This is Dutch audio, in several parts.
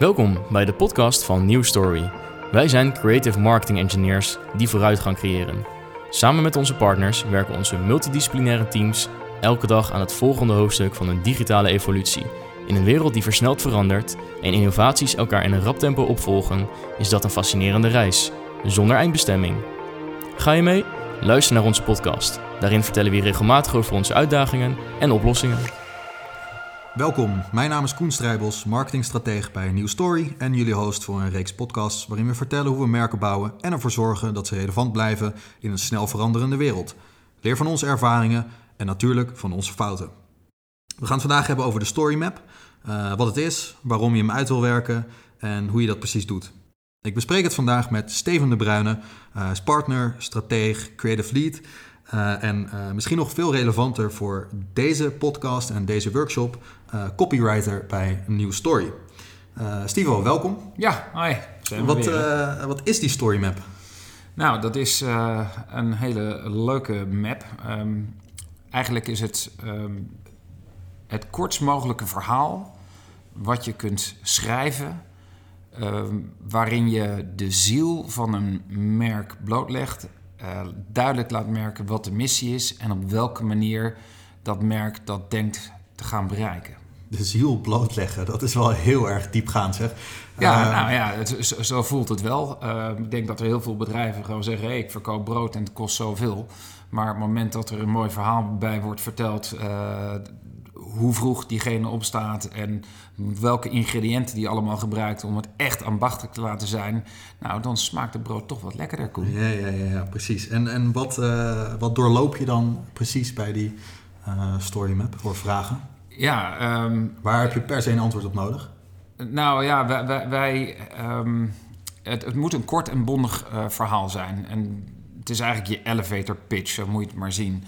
Welkom bij de podcast van New Story. Wij zijn creative marketing engineers die vooruitgang creëren. Samen met onze partners werken onze multidisciplinaire teams elke dag aan het volgende hoofdstuk van een digitale evolutie. In een wereld die versneld verandert en innovaties elkaar in een rap tempo opvolgen, is dat een fascinerende reis, zonder eindbestemming. Ga je mee? Luister naar onze podcast. Daarin vertellen we regelmatig over onze uitdagingen en oplossingen. Welkom, mijn naam is Koen Strijbos, marketingstratege bij New Story en jullie host voor een reeks podcasts waarin we vertellen hoe we merken bouwen en ervoor zorgen dat ze relevant blijven in een snel veranderende wereld. Leer van onze ervaringen en natuurlijk van onze fouten. We gaan het vandaag hebben over de Story Map, uh, wat het is, waarom je hem uit wil werken en hoe je dat precies doet. Ik bespreek het vandaag met Steven de Bruyne, uh, partner, strateeg, creative lead uh, en uh, misschien nog veel relevanter voor deze podcast en deze workshop, uh, copywriter bij New Story. Stivo, welkom. Ja, hi. Wat, wat, is die Story Map? Nou, dat is een hele leuke map. Um, eigenlijk is het um, het kortst mogelijke verhaal wat je kunt schrijven. Um, waarin je de ziel van een merk blootlegt uh, duidelijk laat merken wat de missie is en op welke manier dat merk dat denkt te gaan bereiken. De ziel blootleggen, dat is wel heel erg diepgaand zeg. Ja, uh, nou ja, het, zo voelt het wel. Uh, ik denk dat er heel veel bedrijven gewoon zeggen: hey, ik verkoop brood en het kost zoveel. Maar op het moment dat er een mooi verhaal bij wordt verteld, hoe vroeg diegene opstaat en welke ingrediënten die allemaal gebruikt om het echt ambachtelijk te laten zijn, nou, dan smaakt het brood toch wat lekkerder, Koen. Ja, ja, ja, ja precies. En, en wat, uh, wat doorloop je dan precies bij die uh, story map voor vragen? Ja, um, waar heb je per se een antwoord op nodig? Nou ja, wij, wij, wij um, het, het, moet een kort en bondig uh, verhaal zijn. En het is eigenlijk je elevator pitch, zo moet je het maar zien.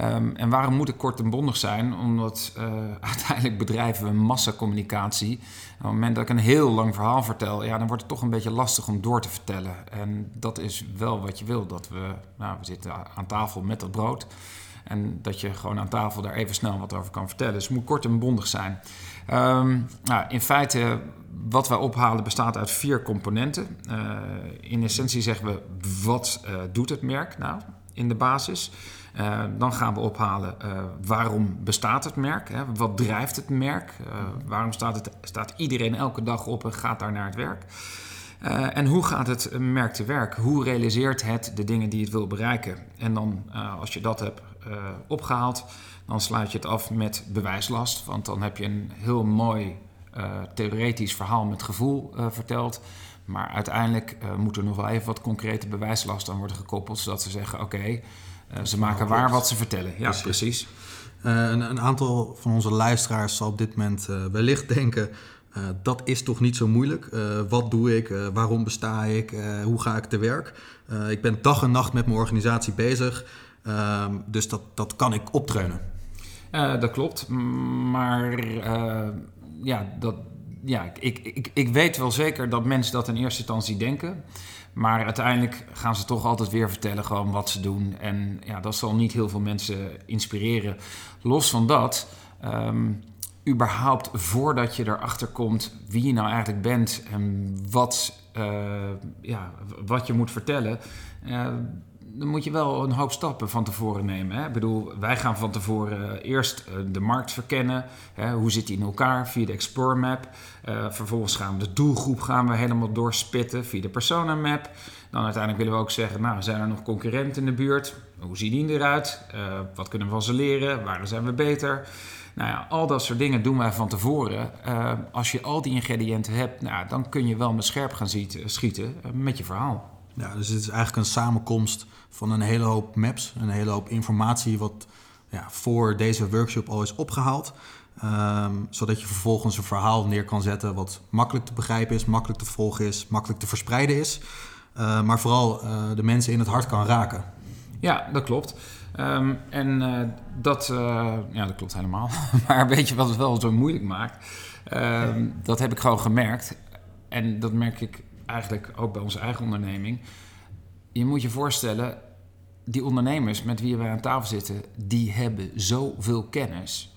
Um, en waarom moet ik kort en bondig zijn? Omdat uh, uiteindelijk bedrijven we massacommunicatie. Op het moment dat ik een heel lang verhaal vertel, ja, dan wordt het toch een beetje lastig om door te vertellen. En dat is wel wat je wil. Dat we, nou, we zitten aan tafel met dat brood. En dat je gewoon aan tafel daar even snel wat over kan vertellen. Dus het moet kort en bondig zijn. Um, nou, in feite, wat wij ophalen bestaat uit vier componenten. Uh, in essentie zeggen we, wat uh, doet het merk nou in de basis? Uh, dan gaan we ophalen uh, waarom bestaat het merk? Hè? Wat drijft het merk? Uh, waarom staat, het, staat iedereen elke dag op en gaat daar naar het werk? en hoe gaat het merk te werk? Hoe realiseert het de dingen die het wil bereiken? En dan, als je dat hebt opgehaald, dan sluit je het af met bewijslast. Want dan heb je een heel mooi theoretisch verhaal met gevoel verteld. Maar uiteindelijk moet er nog wel even wat concrete bewijslast aan worden gekoppeld, zodat ze zeggen: oké. Ze maken waar wat ze vertellen. Ja, precies. precies. Uh, een, een, aantal van onze luisteraars zal op dit moment uh, wellicht denken... dat is toch niet zo moeilijk? wat doe ik? waarom besta ik? hoe ga ik te werk? ik ben dag en nacht met mijn organisatie bezig. Ehm, dus dat, dat kan ik optreunen. dat klopt. Maar ja, dat, ja ik, ik, ik weet wel zeker dat mensen dat in eerste instantie denken... Maar uiteindelijk gaan ze toch altijd weer vertellen gewoon wat ze doen. En ja, dat zal niet heel veel mensen inspireren. Los van dat, um, überhaupt voordat je erachter komt wie je nou eigenlijk bent en wat, uh, ja, wat je moet vertellen. Uh, dan moet je wel een hoop stappen van tevoren nemen. Hè? Ik bedoel, wij gaan van tevoren eerst eh, de markt verkennen. Hè? Hoe zit die in elkaar via de Explore Map. Uh, vervolgens gaan we de doelgroep gaan we helemaal doorspitten via de Persona Map. Dan uiteindelijk willen we ook zeggen, nou, zijn er nog concurrenten in de buurt? Hoe zien die eruit? Wat kunnen we van ze leren? Waar zijn we beter? Nou ja, al dat soort dingen doen wij van tevoren. Als je al die ingrediënten hebt, nou, dan kun je wel met scherp gaan schieten met je verhaal. Ja, dus het is eigenlijk een samenkomst van een hele hoop maps, een hele hoop informatie wat ja, voor deze workshop al is opgehaald. Um, zodat je vervolgens een verhaal neer kan zetten wat makkelijk te begrijpen is, makkelijk te volgen is, makkelijk te verspreiden is. Uh, maar vooral uh, de mensen in het hart kan raken. Ja, dat klopt. Um, en uh, dat, ja, dat klopt helemaal. maar weet je wat het wel zo moeilijk maakt? Um, dat heb ik gewoon gemerkt. En dat merk ik eigenlijk ook bij onze eigen onderneming. Je moet je voorstellen, die ondernemers met wie wij aan tafel zitten, die hebben zoveel kennis.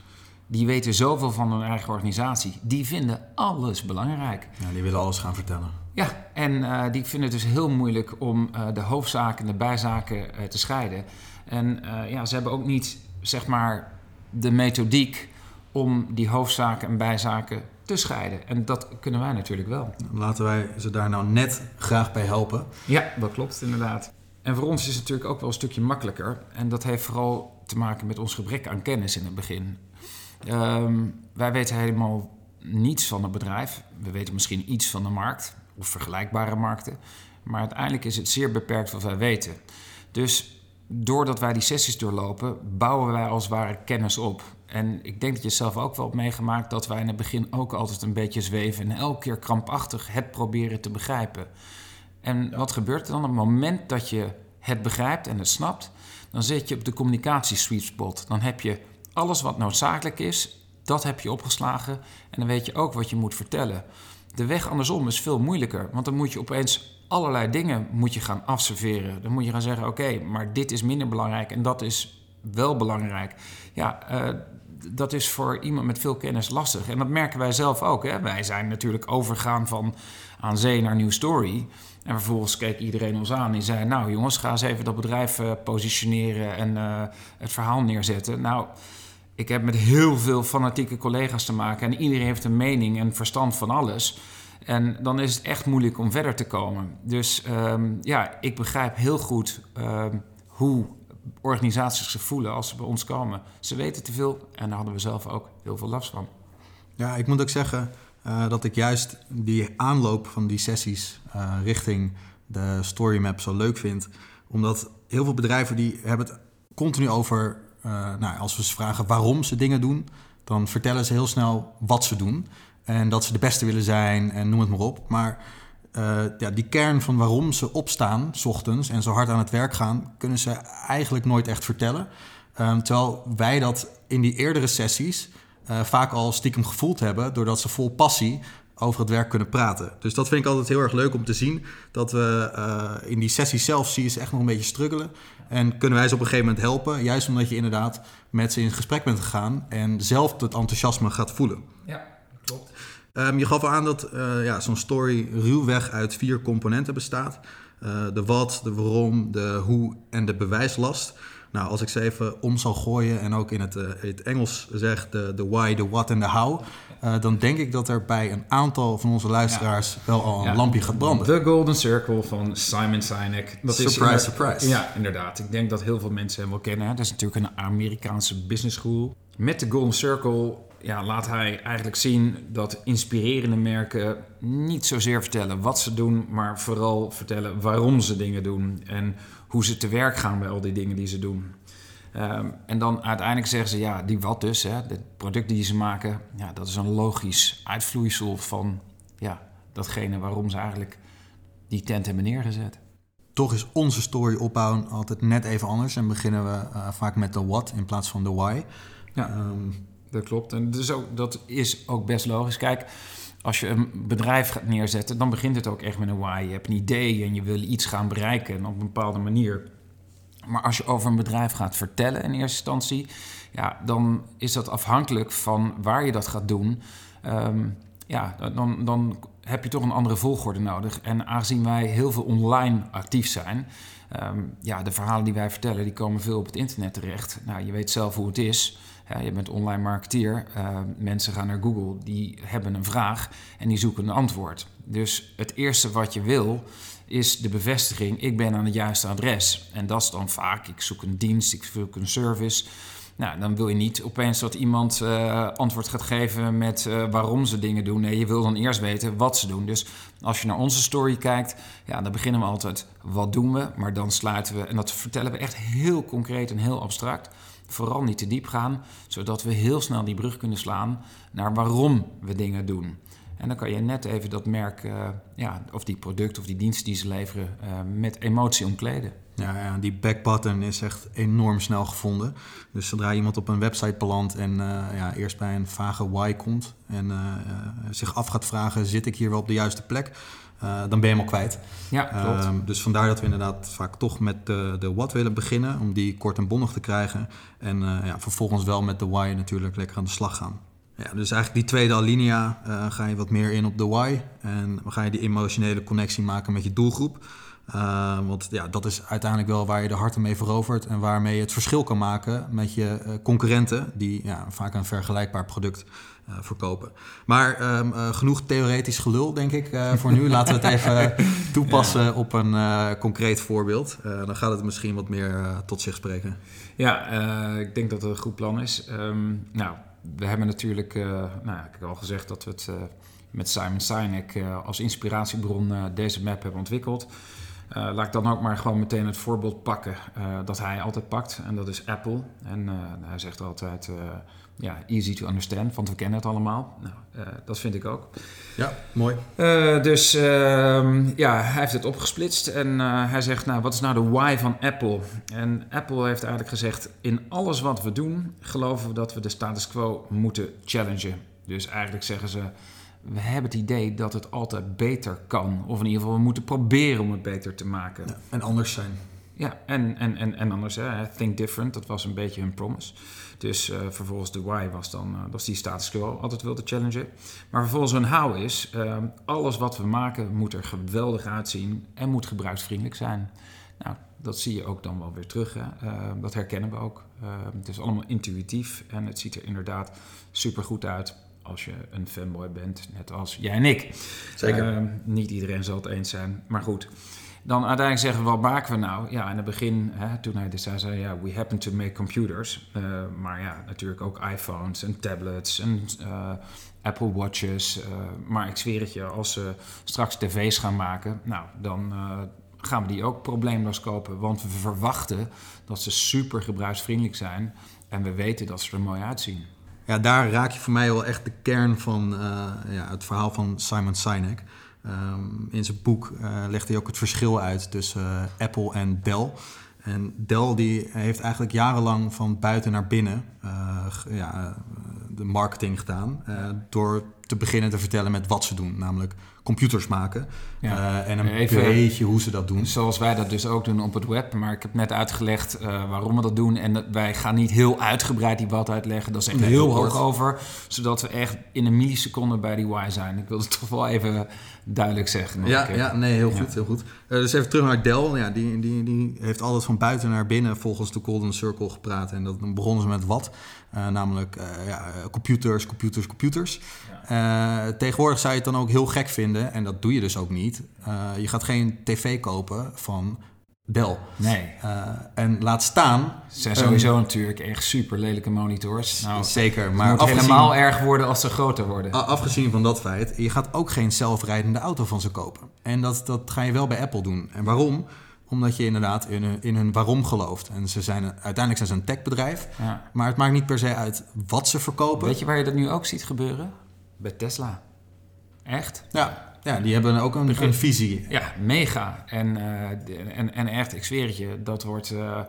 die weten zoveel van hun eigen organisatie. Die vinden alles belangrijk. Ja, die willen alles gaan vertellen. Ja, en uh, die vinden het dus heel moeilijk om uh, de hoofdzaken en de bijzaken uh, te scheiden. En ja, ze hebben ook niet, zeg maar, de methodiek om die hoofdzaken en bijzaken te scheiden. En dat kunnen wij natuurlijk wel. Laten wij ze daar nou net graag bij helpen. Ja, dat klopt inderdaad. En voor ons is het natuurlijk ook wel een stukje makkelijker. En dat heeft vooral te maken met ons gebrek aan kennis in het begin. Um, wij weten helemaal niets van het bedrijf. We weten misschien iets van de markt of vergelijkbare markten. Maar uiteindelijk is het zeer beperkt wat wij weten. Dus doordat wij die sessies doorlopen, bouwen wij als het ware kennis op. En ik denk dat je zelf ook wel hebt meegemaakt dat wij in het begin ook altijd een beetje zweven en elke keer krampachtig het proberen te begrijpen. En wat gebeurt er dan? Op het moment dat je het begrijpt en het snapt, dan zit je op de communicatie sweet spot. Dan heb je alles wat noodzakelijk is, dat heb je opgeslagen en dan weet je ook wat je moet vertellen. De weg andersom is veel moeilijker, want dan moet je opeens allerlei dingen moet je gaan afserveren. Dan moet je gaan zeggen, oké, maar dit is minder belangrijk en dat is wel belangrijk. Ja, uh, dat is voor iemand met veel kennis lastig. En dat merken wij zelf ook. Hè? Wij zijn natuurlijk overgegaan van aan zee naar New Story. En vervolgens keek iedereen ons aan en zei... nou jongens, ga eens even dat bedrijf uh, positioneren en uh, het verhaal neerzetten. Nou, ik heb met heel veel fanatieke collega's te maken... en iedereen heeft een mening en verstand van alles... En dan is het echt moeilijk om verder te komen. Dus um, ja, ik begrijp heel goed um, hoe organisaties zich voelen als ze bij ons komen. Ze weten te veel en daar hadden we zelf ook heel veel last van. Ja, ik moet ook zeggen uh, dat ik juist die aanloop van die sessies uh, richting de storymap zo leuk vind. Omdat heel veel bedrijven die hebben het continu over, uh, nou, als we ze vragen waarom ze dingen doen, dan vertellen ze heel snel wat ze doen. En dat ze de beste willen zijn en noem het maar op. Maar uh, ja, die kern van waarom ze opstaan, s ochtends, en zo hard aan het werk gaan, kunnen ze eigenlijk nooit echt vertellen. Um, terwijl wij dat in die eerdere sessies uh, vaak al stiekem gevoeld hebben, doordat ze vol passie over het werk kunnen praten. Dus dat vind ik altijd heel erg leuk om te zien. Dat we uh, in die sessie zelf zie je ze echt nog een beetje struggelen. En kunnen wij ze op een gegeven moment helpen. Juist omdat je inderdaad met ze in gesprek bent gegaan en zelf het enthousiasme gaat voelen. Ja, klopt. Um, je gaf aan dat uh, ja, zo'n story ruwweg uit vier componenten bestaat. Uh, de wat, de waarom, de hoe en de bewijslast. Nou, als ik ze even om zal gooien en ook in het, uh, het Engels zeg de, de why, de what en de how... dan denk ik dat er bij een aantal van onze luisteraars ja. wel al een ja. lampje gaat branden. The Golden Circle van Simon Sinek. Dat surprise, is surprise. Ja, inderdaad. Ik denk dat heel veel mensen hem wel kennen. Dat is natuurlijk een Amerikaanse business school. Met de Golden Circle ja, laat hij eigenlijk zien dat inspirerende merken niet zozeer vertellen wat ze doen, maar vooral vertellen waarom ze dingen doen en hoe ze te werk gaan bij al die dingen die ze doen. Um, en dan uiteindelijk zeggen ze, ja, die wat dus, hè, de producten die ze maken, ja, dat is een logisch uitvloeisel van ja, datgene waarom ze eigenlijk die tent hebben neergezet. Toch is onze story opbouwen altijd net even anders en beginnen we uh, vaak met de what in plaats van de why. Ja. Um, dat klopt. En dus ook, dat is ook best logisch. Kijk, als je een bedrijf gaat neerzetten, dan begint het ook echt met een why. Je hebt een idee en je wil iets gaan bereiken op een bepaalde manier. Maar als je over een bedrijf gaat vertellen in eerste instantie, ja, dan is dat afhankelijk van waar je dat gaat doen. Um, ja, dan, dan heb je toch een andere volgorde nodig. En aangezien wij heel veel online actief zijn, um, ja, de verhalen die wij vertellen, die komen veel op het internet terecht. Nou, je weet zelf hoe het is. Ja, je bent online marketeer. Uh, mensen gaan naar Google, die hebben een vraag en die zoeken een antwoord. Dus het eerste wat je wil is de bevestiging: ik ben aan het juiste adres. En dat is dan vaak: ik zoek een dienst, ik zoek een service. Nou, dan wil je niet opeens dat iemand uh, antwoord gaat geven met uh, waarom ze dingen doen. Nee, je wil dan eerst weten wat ze doen. Dus als je naar onze story kijkt, ja, dan beginnen we altijd wat doen we, maar dan sluiten we en dat vertellen we echt heel concreet en heel abstract vooral niet te diep gaan, zodat we heel snel die brug kunnen slaan naar waarom we dingen doen. En dan kan je net even dat merk, uh, ja, of die product of die dienst die ze leveren, uh, met emotie omkleden. Ja, ja, die backbutton is echt enorm snel gevonden. Dus zodra iemand op een website belandt en uh, ja, eerst bij een vage why komt en zich af gaat vragen: zit ik hier wel op de juiste plek? Uh, dan ben je hem al kwijt. Ja, klopt. Uh, dus vandaar dat we inderdaad vaak toch met de, de what willen beginnen, om die kort en bondig te krijgen. En ja, vervolgens wel met de why natuurlijk lekker aan de slag gaan. Ja, dus eigenlijk die tweede alinea ga je wat meer in op de why. En ga je die emotionele connectie maken met je doelgroep. Uh, want ja, dat is uiteindelijk wel waar je de harten mee verovert en waarmee je het verschil kan maken met je uh, concurrenten, die ja, vaak een vergelijkbaar product uh, verkopen. Maar um, genoeg theoretisch gelul, denk ik, voor nu. Laten we het even toepassen ja. op een concreet voorbeeld. dan gaat het misschien wat meer tot zich spreken. Ja, ik denk dat het een goed plan is. Um, nou, we hebben natuurlijk, nou, ik heb al gezegd dat we het met Simon Sinek als inspiratiebron deze map hebben ontwikkeld. Laat ik dan ook maar gewoon meteen het voorbeeld pakken dat hij altijd pakt. En dat is Apple. En hij zegt altijd, ja, easy to understand, want we kennen het allemaal. Nou, dat vind ik ook. Ja, mooi. dus ehm, ja, hij heeft het opgesplitst en hij zegt, nou, wat is nou de why van Apple? En Apple heeft eigenlijk gezegd, in alles wat we doen, geloven we dat we de status quo moeten challengen. Dus eigenlijk zeggen ze, we hebben het idee dat het altijd beter kan. Of in ieder geval, we moeten proberen om het beter te maken. Ja, en anders zijn. Ja, en, en, en, en anders, hè, think different, dat was een beetje hun promise. Dus uh, vervolgens de why was dan, uh, dat is die status quo altijd wilde challengen. Maar vervolgens hun how is, uh, alles wat we maken moet er geweldig uitzien en moet gebruiksvriendelijk zijn. Nou, dat zie je ook dan wel weer terug. Hè. dat herkennen we ook. het is allemaal intuïtief en het ziet er inderdaad super goed uit als je een fanboy bent, net als jij en ik. Zeker. Niet iedereen zal het eens zijn, maar goed. Dan uiteindelijk zeggen we, wat maken we nou? Ja, in het begin, hè, toen hij dus zei, ja, we happen to make computers. Uh, maar ja, natuurlijk ook iPhones en tablets en uh, Apple Watches. Uh, maar ik zweer het je, als ze straks tv's gaan maken, nou, dan gaan we die ook probleemloos kopen. Want we verwachten dat ze super gebruiksvriendelijk zijn. En we weten dat ze er mooi uitzien ja, daar raak je voor mij wel echt de kern van ja, het verhaal van Simon Sinek. Um, in zijn boek uh, legt hij ook het verschil uit tussen uh, Apple en Dell. En Dell die heeft eigenlijk jarenlang van buiten naar binnen ja, de marketing gedaan. door te beginnen te vertellen met wat ze doen. Namelijk computers maken. Ja. Uh, en een Even, beetje hoe ze dat doen. Zoals wij dat dus ook doen op het web. Maar ik heb net uitgelegd uh, waarom we dat doen. En wij gaan niet heel uitgebreid die wat uitleggen. Dat is echt nee, heel hoog over. Zodat we echt in een milliseconde bij die Y zijn. Ik wil het toch wel even duidelijk zeggen. Ja, ja, nee, heel goed. Heel goed. Uh, dus even terug naar Dell. Ja, die, die, die heeft altijd van buiten naar binnen volgens de Golden Circle gepraat. En dat, dan begonnen ze met wat. Namelijk ja, computers, computers, computers. Ja. tegenwoordig zou je het dan ook heel gek vinden. En dat doe je dus ook niet. Uh, je gaat geen tv kopen van Dell. Nee. Uh, en laat staan... Ze zijn sowieso um, natuurlijk echt super lelijke monitors. Nou, zeker, maar... Het moet helemaal erg worden als ze groter worden. Afgezien van dat feit, je gaat ook geen zelfrijdende auto van ze kopen. En dat, dat ga je wel bij Apple doen. En waarom? Omdat je inderdaad in hun, in hun waarom gelooft. En ze zijn, uiteindelijk zijn ze een techbedrijf. Ja. Maar het maakt niet per se uit wat ze verkopen. Weet je waar je dat nu ook ziet gebeuren? Bij Tesla. Echt? Ja, ja, die hebben ook een, een visie. Ja, mega. En, uh, en, en echt, ik zweer het je, dat wordt uh,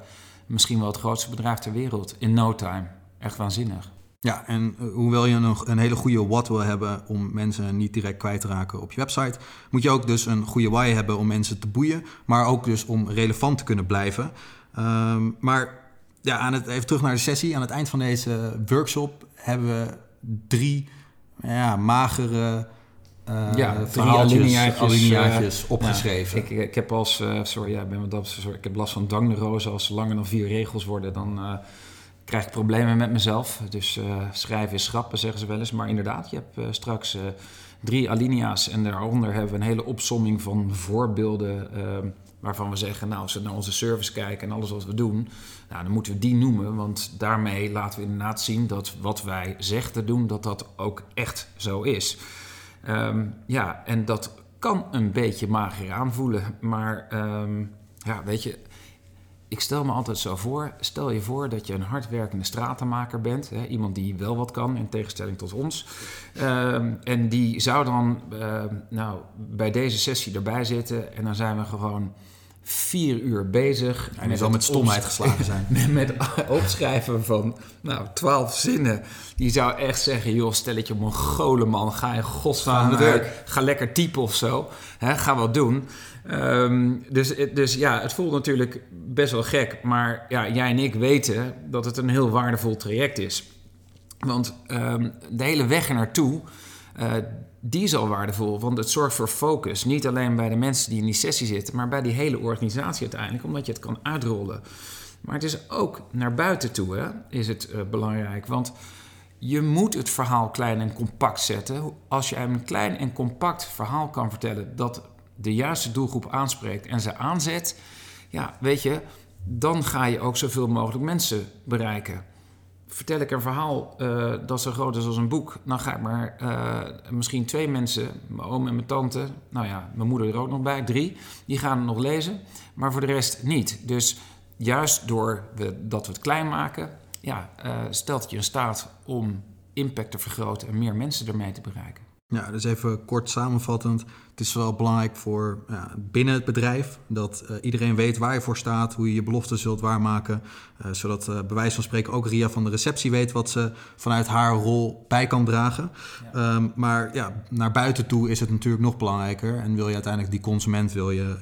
misschien wel het grootste bedrijf ter wereld in no time. Echt waanzinnig. Ja, en uh, hoewel je nog een hele goede what wil hebben om mensen niet direct kwijt te raken op je website, moet je ook dus een goede why hebben om mensen te boeien, maar ook dus om relevant te kunnen blijven. Um, maar ja, aan het, even terug naar de sessie. Aan het eind van deze workshop hebben we drie ja, magere uh, ja, uh, opgeschreven. ik, ik heb als, uh, sorry, ja, ben dat, sorry, ik heb last van dangneurose. Als ze langer dan vier regels worden, dan krijg ik problemen met mezelf. Dus schrijven is schrappen, zeggen ze wel eens. Maar inderdaad, je hebt straks drie alinea's en daaronder hebben we een hele opsomming van voorbeelden ehm, waarvan we zeggen, nou, als we naar onze service kijken en alles wat we doen, nou, dan moeten we die noemen, want daarmee laten we inderdaad zien dat wat wij zeggen te doen, dat dat ook echt zo is. Um, ja, en dat kan een beetje mager aanvoelen. Maar um, ja, weet je, ik stel me altijd zo voor. Stel je voor dat je een hardwerkende stratenmaker bent. Hè, iemand die wel wat kan, in tegenstelling tot ons. Um, en die zou dan uh, nou, bij deze sessie erbij zitten. En dan zijn we gewoon vier uur bezig. En hij zal met stomheid geslagen zijn. met, met opschrijven van nou, twaalf zinnen. Die zou echt zeggen, joh, stel het je Mongolen man. Ga in godsnaam werk. Ga lekker typen of zo. Ga wat doen. Ehm, dus, dus ja, het voelt natuurlijk best wel gek. Maar ja, jij en ik weten dat het een heel waardevol traject is. Want um, de hele weg er naartoe... Uh, die is al waardevol, want het zorgt voor focus. Niet alleen bij de mensen die in die sessie zitten, maar bij die hele organisatie uiteindelijk, omdat je het kan uitrollen. Maar het is ook naar buiten toe hè, is het uh, belangrijk, want je moet het verhaal klein en compact zetten. Als je een klein en compact verhaal kan vertellen dat de juiste doelgroep aanspreekt en ze aanzet, ja, weet je, dan ga je ook zoveel mogelijk mensen bereiken vertel ik een verhaal uh, dat zo groot is als een boek, dan ga ik maar uh, misschien twee mensen, mijn oom en mijn tante, nou ja, mijn moeder er ook nog bij, drie, die gaan het nog lezen, maar voor de rest niet. Dus juist door we, dat we het klein maken, ja, uh, stelt het je in staat om impact te vergroten en meer mensen ermee te bereiken. Ja, dus even kort samenvattend. Het is wel belangrijk voor ja, binnen het bedrijf dat uh, iedereen weet waar je voor staat, hoe je je beloften zult waarmaken. Uh, zodat uh, bij wijze van spreken ook Ria van de receptie weet wat ze vanuit haar rol bij kan dragen. Ja. Um, maar ja, naar buiten toe is het natuurlijk nog belangrijker. En wil je uiteindelijk die consument wil je,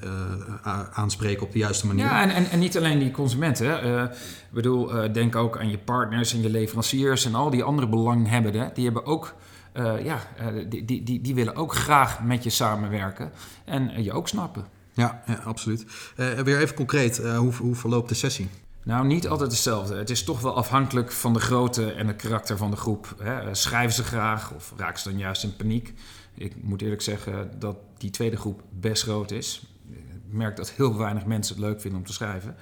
aanspreken op de juiste manier. Ja, en, en, en niet alleen die consument. Hè. Ik bedoel, denk ook aan je partners en je leveranciers en al die andere belanghebbenden. Die hebben ook uh, ja, uh, die, die, die willen ook graag met je samenwerken en uh, je ook snappen. Ja, ja absoluut. weer even concreet, hoe, hoe verloopt de sessie? Nou, niet altijd hetzelfde. Het is toch wel afhankelijk van de grootte en het karakter van de groep. Hè. Schrijven ze graag of raken ze dan juist in paniek? Ik moet eerlijk zeggen dat die tweede groep best groot is. Ik merk dat heel weinig mensen het leuk vinden om te schrijven.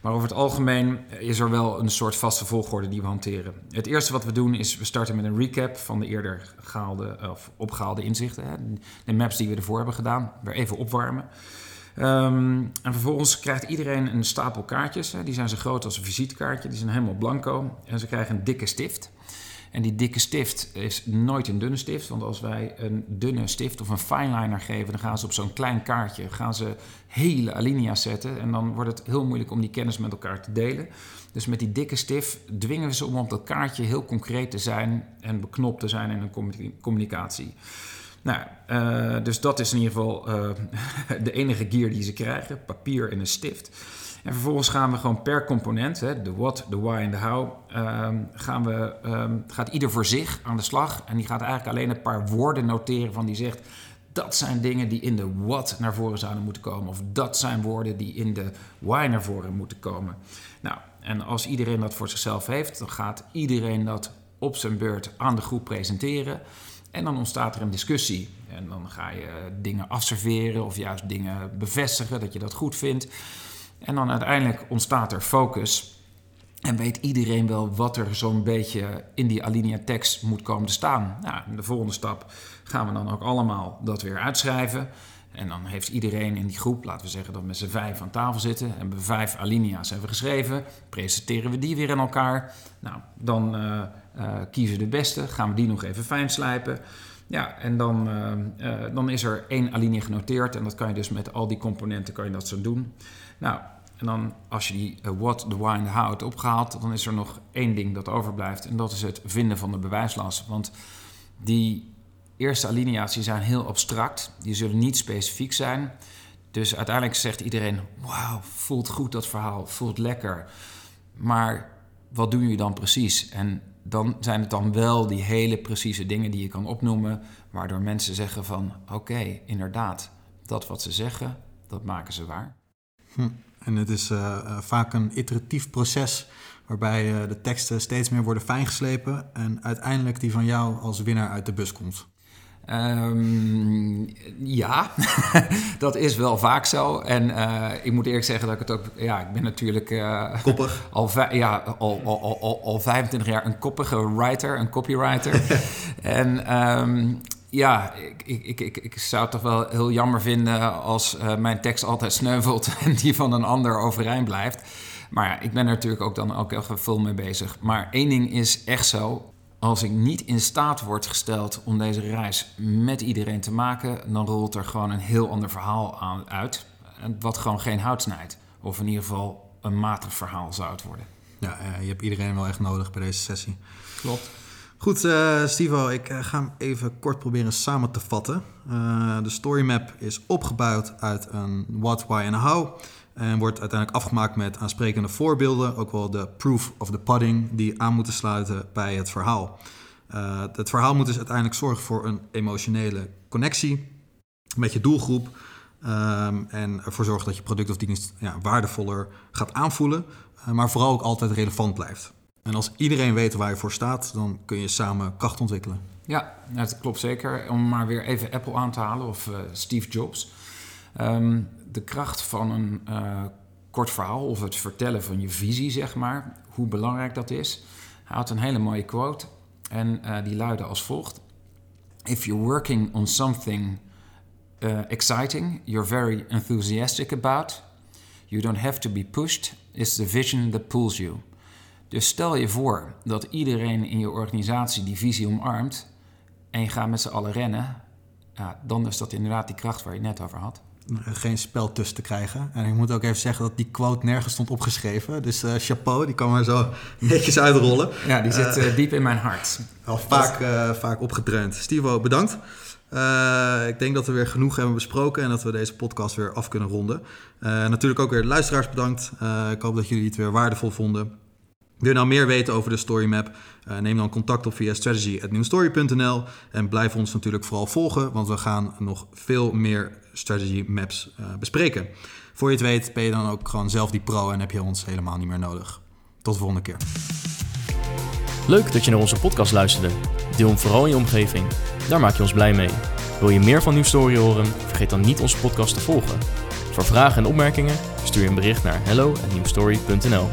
Maar over het algemeen is er wel een soort vaste volgorde die we hanteren. Het eerste wat we doen is, we starten met een recap van de eerder gehaalde, of opgehaalde inzichten. Hè. De maps die we ervoor hebben gedaan, weer even opwarmen. Um, en vervolgens krijgt iedereen een stapel kaartjes. Hè. Die zijn zo groot als een visitekaartje. Die zijn helemaal blanco. En ze krijgen een dikke stift. En die dikke stift is nooit een dunne stift. Want als wij een dunne stift of een fineliner geven, dan gaan ze op zo'n klein kaartje gaan ze hele alinea's zetten. En dan wordt het heel moeilijk om die kennis met elkaar te delen. Dus met die dikke stift dwingen we ze om op dat kaartje heel concreet te zijn en beknopt te zijn in een communicatie. Nou, uh, dus dat is in ieder geval uh, de enige gear die ze krijgen: papier en een stift. En vervolgens gaan we gewoon per component, hè, de what, de why en de how, um, gaan we, um, gaat ieder voor zich aan de slag. En die gaat eigenlijk alleen een paar woorden noteren van die zegt... dat zijn dingen die in de what naar voren zouden moeten komen. Of dat zijn woorden die in de why naar voren moeten komen. Nou, en als iedereen dat voor zichzelf heeft... dan gaat iedereen dat op zijn beurt aan de groep presenteren... En dan ontstaat er een discussie. En dan ga je dingen afserveren of juist dingen bevestigen dat je dat goed vindt. En dan uiteindelijk ontstaat er focus. En weet iedereen wel wat er zo'n beetje in die alinea tekst moet komen te staan. Nou, in de volgende stap gaan we dan ook allemaal dat weer uitschrijven. En dan heeft iedereen in die groep, laten we zeggen dat met z'n vijf aan tafel zitten, hebben we vijf alinea's hebben geschreven, presenteren we die weer aan elkaar. Nou, dan uh, uh, kiezen we de beste, gaan we die nog even fijn slijpen. Ja, en dan, uh, dan is er één alinea genoteerd en dat kan je dus met al die componenten kan je dat zo doen. Nou, en dan als je die uh, what, the why en how hebt opgehaald, dan is er nog één ding dat overblijft. En dat is het vinden van de bewijslast. Want die eerste alinea's die zijn heel abstract. Die zullen niet specifiek zijn. Dus uiteindelijk zegt iedereen, wauw, voelt goed dat verhaal, voelt lekker. Maar wat doen jullie dan precies? En dan zijn het dan wel die hele precieze dingen die je kan opnoemen... waardoor mensen zeggen van, oké, inderdaad, dat wat ze zeggen, dat maken ze waar. Hm. En het is uh, vaak een iteratief proces waarbij uh, de teksten steeds meer worden fijngeslepen en uiteindelijk die van jou als winnaar uit de bus komt. Um, ja, dat is wel vaak zo. En uh, ik moet eerlijk zeggen dat ik het ook... Ja, ik ben natuurlijk... Uh, Koppig? Al, ja, al, al, al, al 25 jaar een koppige writer, een copywriter. en um, ja, ik, ik, ik, ik zou het toch wel heel jammer vinden als uh, mijn tekst altijd sneuvelt en die van een ander overeind blijft. Maar ja, ik ben er natuurlijk ook dan ook even veel mee bezig. Maar één ding is echt zo. Als ik niet in staat word gesteld om deze reis met iedereen te maken, dan rolt er gewoon een heel ander verhaal aan, uit. wat gewoon geen hout snijdt. Of in ieder geval een matig verhaal zou het worden. Ja, eh, je hebt iedereen wel echt nodig bij deze sessie. Klopt. Goed, uh, Stivo, ik uh, ga hem even kort proberen samen te vatten. Uh, de story map is opgebouwd uit een what, why en how. En wordt uiteindelijk afgemaakt met aansprekende voorbeelden. Ook wel de proof of the pudding die aan moeten sluiten bij het verhaal. het verhaal moet dus uiteindelijk zorgen voor een emotionele connectie met je doelgroep. Um, en ervoor zorgen dat je product of dienst ja, waardevoller gaat aanvoelen. maar vooral ook altijd relevant blijft. En als iedereen weet waar je voor staat, dan kun je samen kracht ontwikkelen. Ja, dat klopt zeker. Om maar weer even Apple aan te halen of uh, Steve Jobs. Um, de kracht van een uh, kort verhaal of het vertellen van je visie, zeg maar, hoe belangrijk dat is. Hij had een hele mooie quote en uh, die luidde als volgt: If you're working on something exciting, you're very enthusiastic about, you don't have to be pushed, it's the vision that pulls you. Dus stel je voor dat iedereen in je organisatie die visie omarmt en je gaat met z'n allen rennen, ja, dan is dat inderdaad die kracht waar je het net over had. Geen spel tussen te krijgen. En ik moet ook even zeggen dat die quote nergens stond opgeschreven. Dus uh, chapeau, die kan maar zo netjes uitrollen. Ja, die zit uh, diep in mijn hart. Al vaak, uh, vaak opgedreund. Stivo, bedankt. ik denk dat we weer genoeg hebben besproken en dat we deze podcast weer af kunnen ronden. natuurlijk ook weer de luisteraars bedankt. ik hoop dat jullie het weer waardevol vonden. Wil je nou meer weten over de Story Map? Uh, neem dan contact op via strategy.newstory.nl en blijf ons natuurlijk vooral volgen, want we gaan nog veel meer strategy maps uh, bespreken. Voor je het weet ben je dan ook gewoon zelf die pro en heb je ons helemaal niet meer nodig. Tot de volgende keer. Leuk dat je naar onze podcast luisterde. Deel hem vooral in je omgeving. Daar maak je ons blij mee. Wil je meer van Nieuw Story horen? Vergeet dan niet onze podcast te volgen. Voor vragen en opmerkingen stuur je een bericht naar hello@newstory.nl.